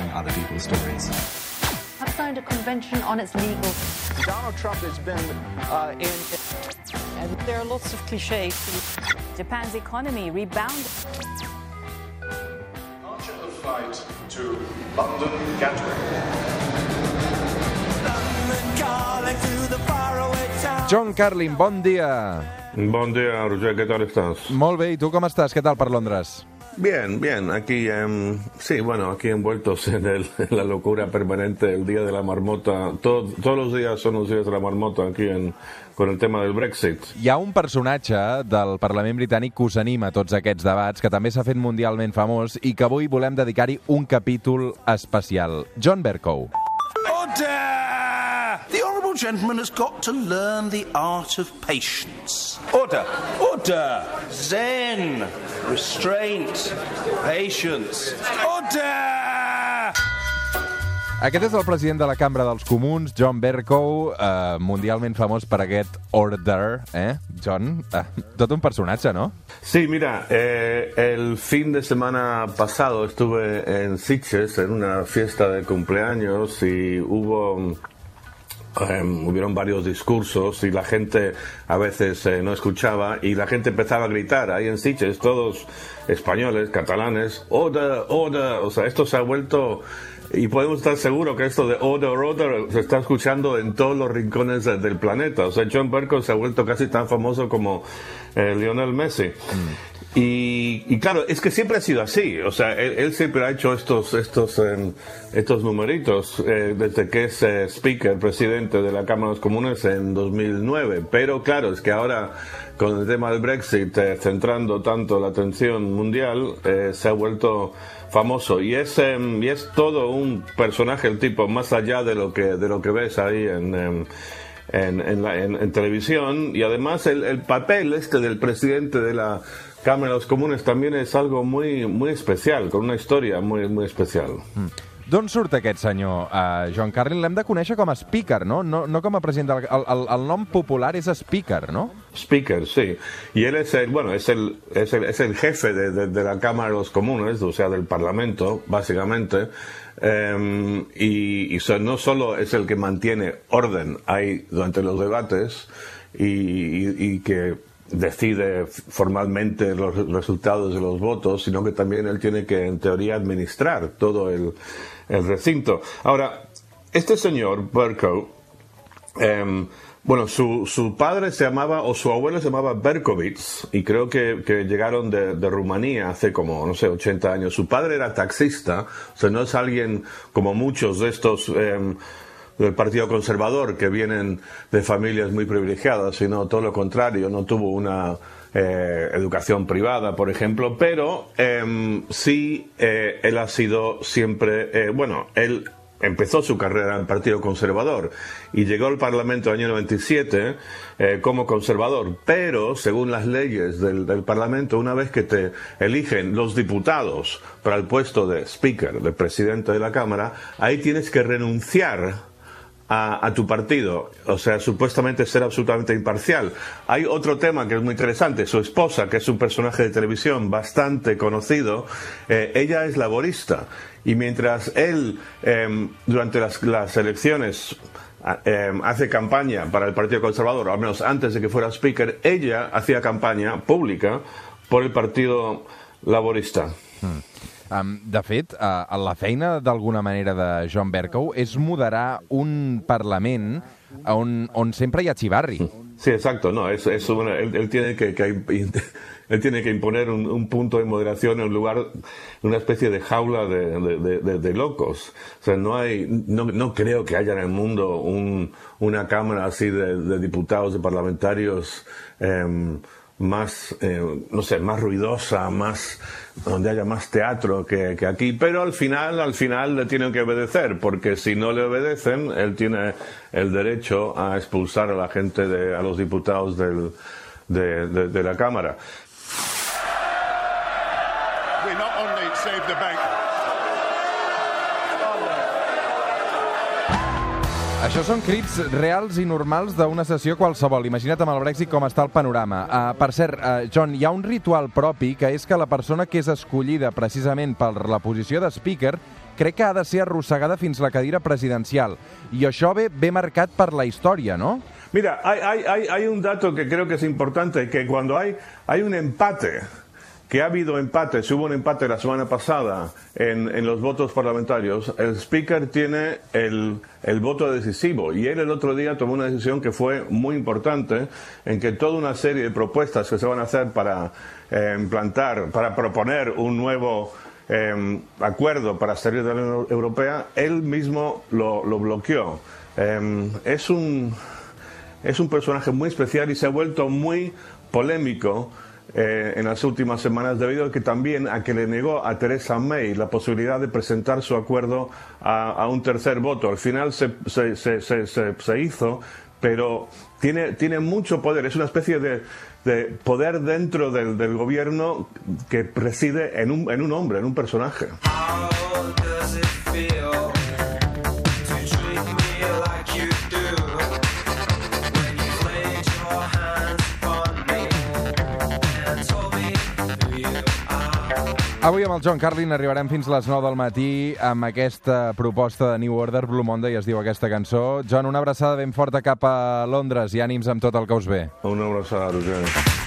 telling other people's stories. have signed a convention on its legal. Donald Trump has been uh, in. And there are lots of cliches. Japan's economy rebounded. Launch of flight to London Gatwick. John Carlin, bon dia. Buen día, Roger, ¿qué tal estás? Molt bé, i tu com estàs? Què tal per Londres? Bien, bien, aquí, em, sí, bueno, aquí envueltos en, el- en la locura permanente, el día de la marmota, Todo- todos los días son los días de la marmota aquí en, con el tema del Brexit. Hi ha un personatge del Parlament britànic que us anima a tots aquests debats, que també s'ha fet mundialment famós i que avui volem dedicar-hi un capítol especial. John Bercow. Order! Gentleman has got to learn the art of patience. Order! Order! Zen! Restraint! Patience! Order! Aquest és el president de la Cambra dels Comuns, John Bercow, eh, mundialment famós per aquest order, eh? John, eh, tot un personatge, no? Sí, mira, eh, el fin de semana pasado estuve en Sitges en una fiesta de cumpleaños y hubo em, hubieron varios discursos y la gente a veces eh, no escuchaba y la gente empezaba a gritar ahí en Sitges, todos españoles, catalanes, order, order, o sea, esto se ha vuelto y podemos estar seguros que esto de order, order se está escuchando en todos los rincones de- del planeta. O sea, John Bercow se ha vuelto casi tan famoso como eh, Lionel Messi. Y, claro, es que siempre ha sido así. O sea, él, siempre ha hecho estos, estos, em, estos numeritos eh, desde que es eh, speaker, presidente de la Cámara de los Comunes en 2009. Pero claro, es que ahora con el tema del Brexit eh, centrando tanto la atención mundial, se ha vuelto famoso y es em, y es todo un personaje el tipo más allá de lo que de lo que ves ahí en em, en, en la- en- en televisión y además el, el papel este del presidente de la Cámara de los Comunes también es algo muy muy especial con una historia muy muy especial D'on surt aquest senyor, uh, John Carlin? L'hem de conèixer com a speaker, no? No, no com a president. El, el, el nom popular és speaker, no? Speaker, sí. Y él es el, bueno, es el, es el, es el jefe de, de- la Cámara de los Comunes, o sea, del Parlamento, básicamente. Em, y no solo es el que mantiene orden ahí durante los debates y, que decide formalmente los resultados de los votos, sino que también él tiene que, en teoría, administrar todo el, recinto. Ahora, este señor, Bercow, Em, bueno, su, su padre se llamaba, o su abuelo se llamaba Berkovits, y creo que, que llegaron de, de Rumanía hace como, no sé, 80 años. Su padre era taxista, o sea, no es alguien como muchos de estos em, del Partido Conservador que vienen de familias muy privilegiadas, sino todo lo contrario, no tuvo una eh, educación privada, por ejemplo, pero em, sí eh, él ha sido siempre, eh, bueno, él empezó su carrera en el Partido Conservador y llegó al Parlamento en el año 97 eh, como conservador, pero según las leyes del, del Parlamento, una vez que te eligen los diputados para el puesto de Speaker, de presidente de la Cámara, ahí tienes que renunciar a, a tu partido, o sea, supuestamente ser absolutamente imparcial. Hay otro tema que es muy interesante, su esposa, que es un personaje de televisión bastante conocido, eh, ella es laborista y mientras él em, durante las, las elecciones em, hace campaña para el Partido Conservador, al menos antes de que fuera speaker, ella hacía campaña pública por el Partido Laborista. Um, de fet, uh, la feina d'alguna manera de John Bercow és moderar un Parlament on, on sempre hi ha xivarri. Sí, exacto, no, es, es una- él, tiene que, él tiene que imponer un, un punto de moderación en lugar, una especie de jaula de, de- locos. O sea, no hay, no, creo que haya en el mundo un- una cámara así de, de diputados, de parlamentarios em, más, eh, no sé, más ruidosa, más, donde haya más teatro que, que aquí, pero al final, al final le tienen que obedecer, porque si no le obedecen, él tiene el derecho a expulsar a la gente, de, a los diputados del, de, de- la Cámara. Això són crits reals i normals d'una sessió qualsevol. Imagina't amb el Brexit com està el panorama. Uh, per cert, uh, John, hi ha un ritual propi que és que la persona que és escollida precisament per la posició de speaker crec que ha de ser arrossegada fins la cadira presidencial. I això ve, ve marcat per la història, no? Mira, hay, hay, hay, un dato que creo que es importante, que cuando hay, hay un empate, que ha habido empate, si hubo un empate la semana pasada en, en los votos parlamentarios, el speaker tiene el, el voto decisivo y él el otro día tomó una decisión que fue muy importante en que toda una serie de propuestas que se van a hacer para eh, implantar, para proponer un nuevo eh, acuerdo para salir de la Unión Europea, él mismo lo, lo bloqueó. Eh, es un es un personaje muy especial y se ha vuelto muy polémico eh, en las últimas semanas debido a que también a que le negó a Theresa May la posibilidad de presentar su acuerdo a, a un tercer voto. Al final se, se, se, se, hizo, pero tiene, tiene mucho poder. Es una especie de, de poder dentro del, del gobierno que reside en un, en un hombre, en un personaje. Avui amb el John Carlin arribarem fins les 9 del matí amb aquesta proposta de New Order, Blue Monday es diu aquesta cançó. John, una abraçada ben forta cap a Londres i ànims amb tot el que us ve. Una abraçada, Roger.